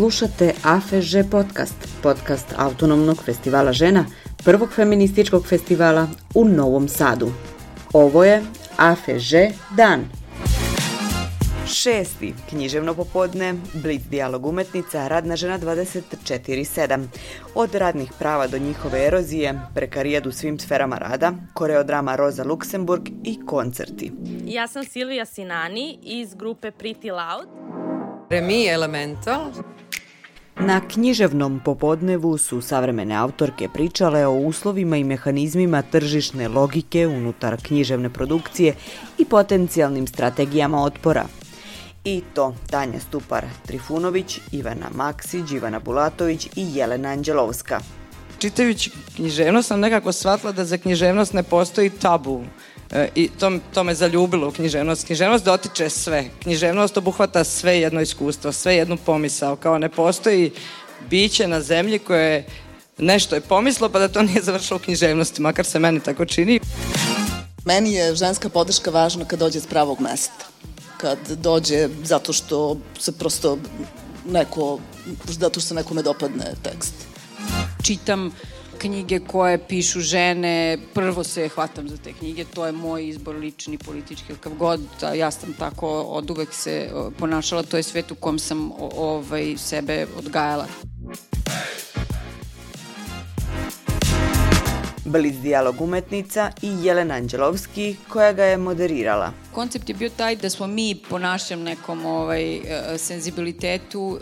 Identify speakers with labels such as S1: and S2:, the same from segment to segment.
S1: Slušate AFŽ podcast, podcast Autonomnog festivala žena, prvog feminističkog festivala u Novom Sadu. Ovo je AFŽ dan. Šesti, književno popodne, Blitz dijalog umetnica, radna žena 24-7. Od radnih prava do njihove erozije, prekarijed u svim sferama rada, koreodrama Roza Luksemburg i koncerti.
S2: Ja sam Silvija Sinani iz grupe Pretty Loud.
S3: Remi Elemental.
S1: Na književnom popodnevu su savremene autorke pričale o uslovima i mehanizmima tržišne logike unutar književne produkcije i potencijalnim strategijama otpora. I to Tanja Stupar Trifunović, Ivana Maksić, Ivana Bulatović i Jelena Anđelovska.
S3: Čitajući književnost sam nekako shvatila da za književnost ne postoji tabu. E, I to, to me zaljubilo u književnost. Književnost dotiče sve. Književnost obuhvata sve jedno iskustvo, sve jednu pomisao. Kao ne postoji biće na zemlji koje nešto je pomislo pa da to nije završilo u književnosti, makar se meni tako čini.
S4: Meni je ženska podrška važna kad dođe s pravog mesta. Kad dođe zato što se prosto neko, zato što se nekome dopadne tekst.
S5: Čitam knjige koje pišu žene, prvo se hvatam za te knjige, to je moj izbor lični, politički, kav god, ja sam tako od uvek se ponašala, to je svet u kom sam ovaj, sebe odgajala.
S1: Bliz dijalog umetnica i Jelena Anđelovski koja ga je moderirala.
S5: Koncept je bio taj da smo mi po našem nekom ovaj, eh, senzibilitetu uh,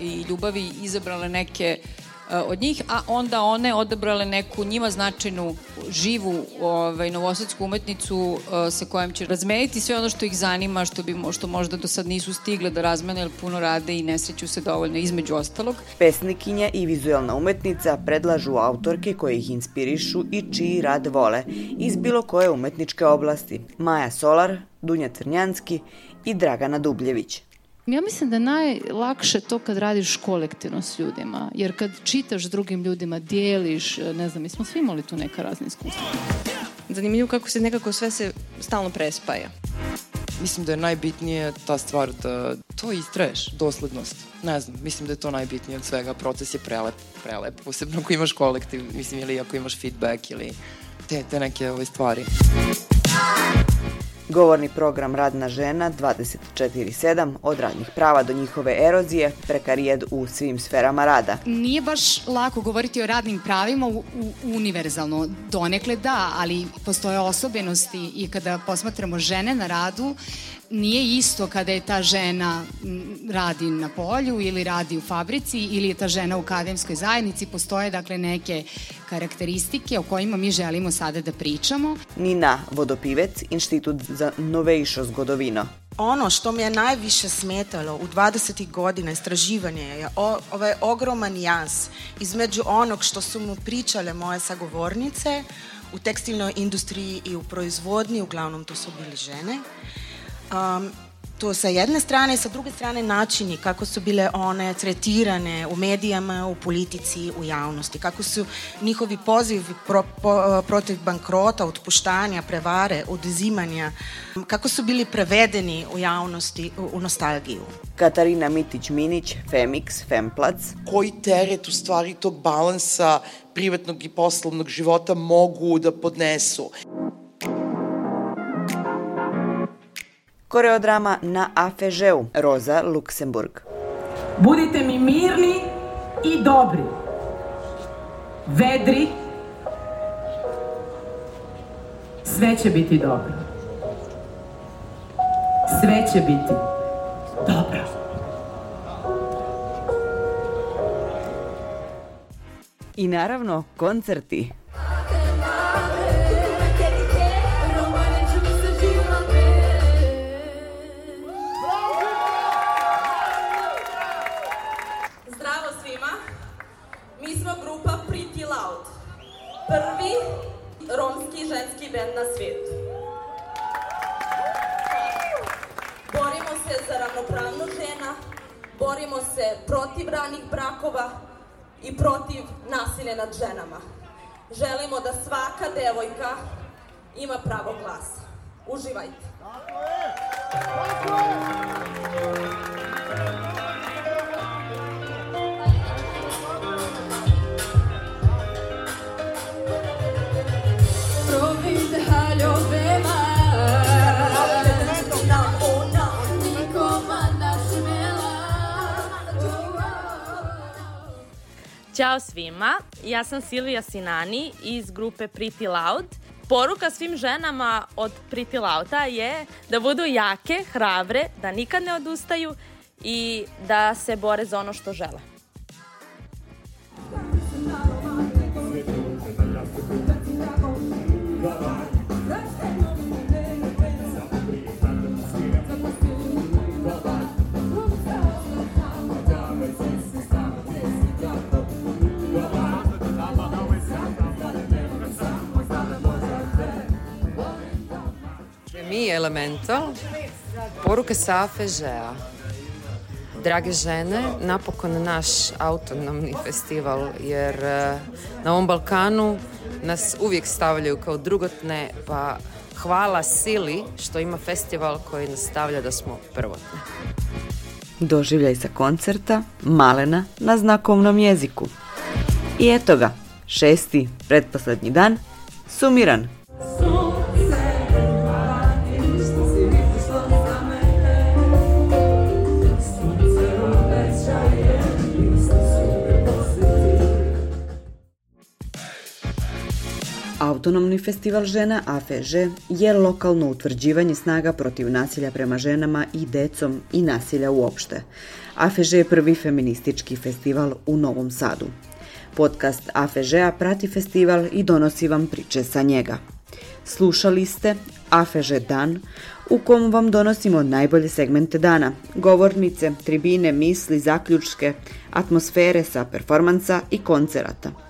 S5: i ljubavi izabrale neke uh, od njih, a onda one odabrale neku njima značajnu živu ovaj, novosadsku umetnicu uh, sa kojom će razmeniti sve ono što ih zanima, što, bi, što možda do sad nisu stigle da razmene, jer puno rade i ne sreću se dovoljno između ostalog.
S1: Pesnikinja i vizualna umetnica predlažu autorke koje ih inspirišu i čiji rad vole iz bilo koje umetničke oblasti. Maja Solar, Dunja Crnjanski i Dragana Dubljević.
S6: Ja mislim da je najlakše to kad radiš kolektivno s ljudima, jer kad čitaš s drugim ljudima, dijeliš, ne znam, mi smo svi imali tu neka razna iskustva.
S7: Zanimljivo kako se nekako sve se stalno prespaja.
S3: Mislim da je najbitnije ta stvar da to istraješ, doslednost. Ne znam, mislim da je to najbitnije od svega. Proces je prelep, prelep, posebno ako imaš kolektiv, mislim, ili ako imaš feedback ili te, te neke ove stvari.
S1: Govorni program Radna žena 24-7 od radnih prava do njihove erozije, prekarijed u svim sferama rada.
S8: Nije baš lako govoriti o radnim pravima u, u, univerzalno. Donekle da, ali postoje osobenosti i kada posmatramo žene na radu, nije isto kada je ta žena radi na polju ili radi u fabrici ili je ta žena u akademskoj zajednici. Postoje dakle neke karakteristike o kojima mi želimo sada da pričamo.
S1: Nina Vodopivec, Inštitut za novejšo zgodovino.
S9: Ono što mi je najviše smetalo u 20. godina istraživanja je o, ovaj ogroman jaz između onog što su mu pričale moje sagovornice u tekstilnoj industriji i u proizvodnji, uglavnom to su bili žene, Um, to sa jedne strane, sa druge strane načini kako su bile one tretirane u medijama, u politici, u javnosti, kako su njihovi pozivi pro, po, protiv bankrota, otpuštanja, prevare, oduzimanja, kako su bili prevedeni u javnosti u, u nostalgiju.
S1: Katarina Mitić-Minić, Femix, Femplac.
S10: Koji teret u stvari tog balansa privatnog i poslovnog života mogu da podnesu?
S1: Koreodrama na AFŽ-u, Roza Luksemburg.
S11: Budite mi mirni i dobri. Vedri. Sve će biti dobro. Sve će biti dobro.
S1: I naravno, koncerti.
S2: Prvi romski ženski bend na svijetu. Borimo se za ravnopravnost žena, borimo se protiv ranih brakova i protiv nasilja nad ženama. Želimo da svaka devojka ima pravo glasa. Uživajte. Tako je! Tako je!
S12: Ćao svima, ja sam Silvija Sinani iz grupe Pretty Loud. Poruka svim ženama od Pretty Louda je da budu jake, hrabre, da nikad ne odustaju i da se bore za ono što žele.
S13: Mi Elemental, poruke sa AFŽ-a. Drage žene, napokon naš autonomni festival, jer e, na ovom Balkanu nas uvijek stavljaju kao drugotne, pa hvala sili što ima festival koji nas stavlja da smo prvotne.
S1: Doživljaj sa koncerta Malena na znakovnom jeziku. I eto ga, šesti, pretposlednji dan, sumiran. Autonomni festival žena AFŽ je lokalno utvrđivanje snaga protiv nasilja prema ženama i decom i nasilja uopšte. AFŽ je prvi feministički festival u Novom Sadu. Podcast AFŽ-a prati festival i donosi vam priče sa njega. Slušali ste AFŽ Dan, u kom vam donosimo najbolje segmente dana, govornice, tribine, misli, zaključke, atmosfere sa performansa i koncerata.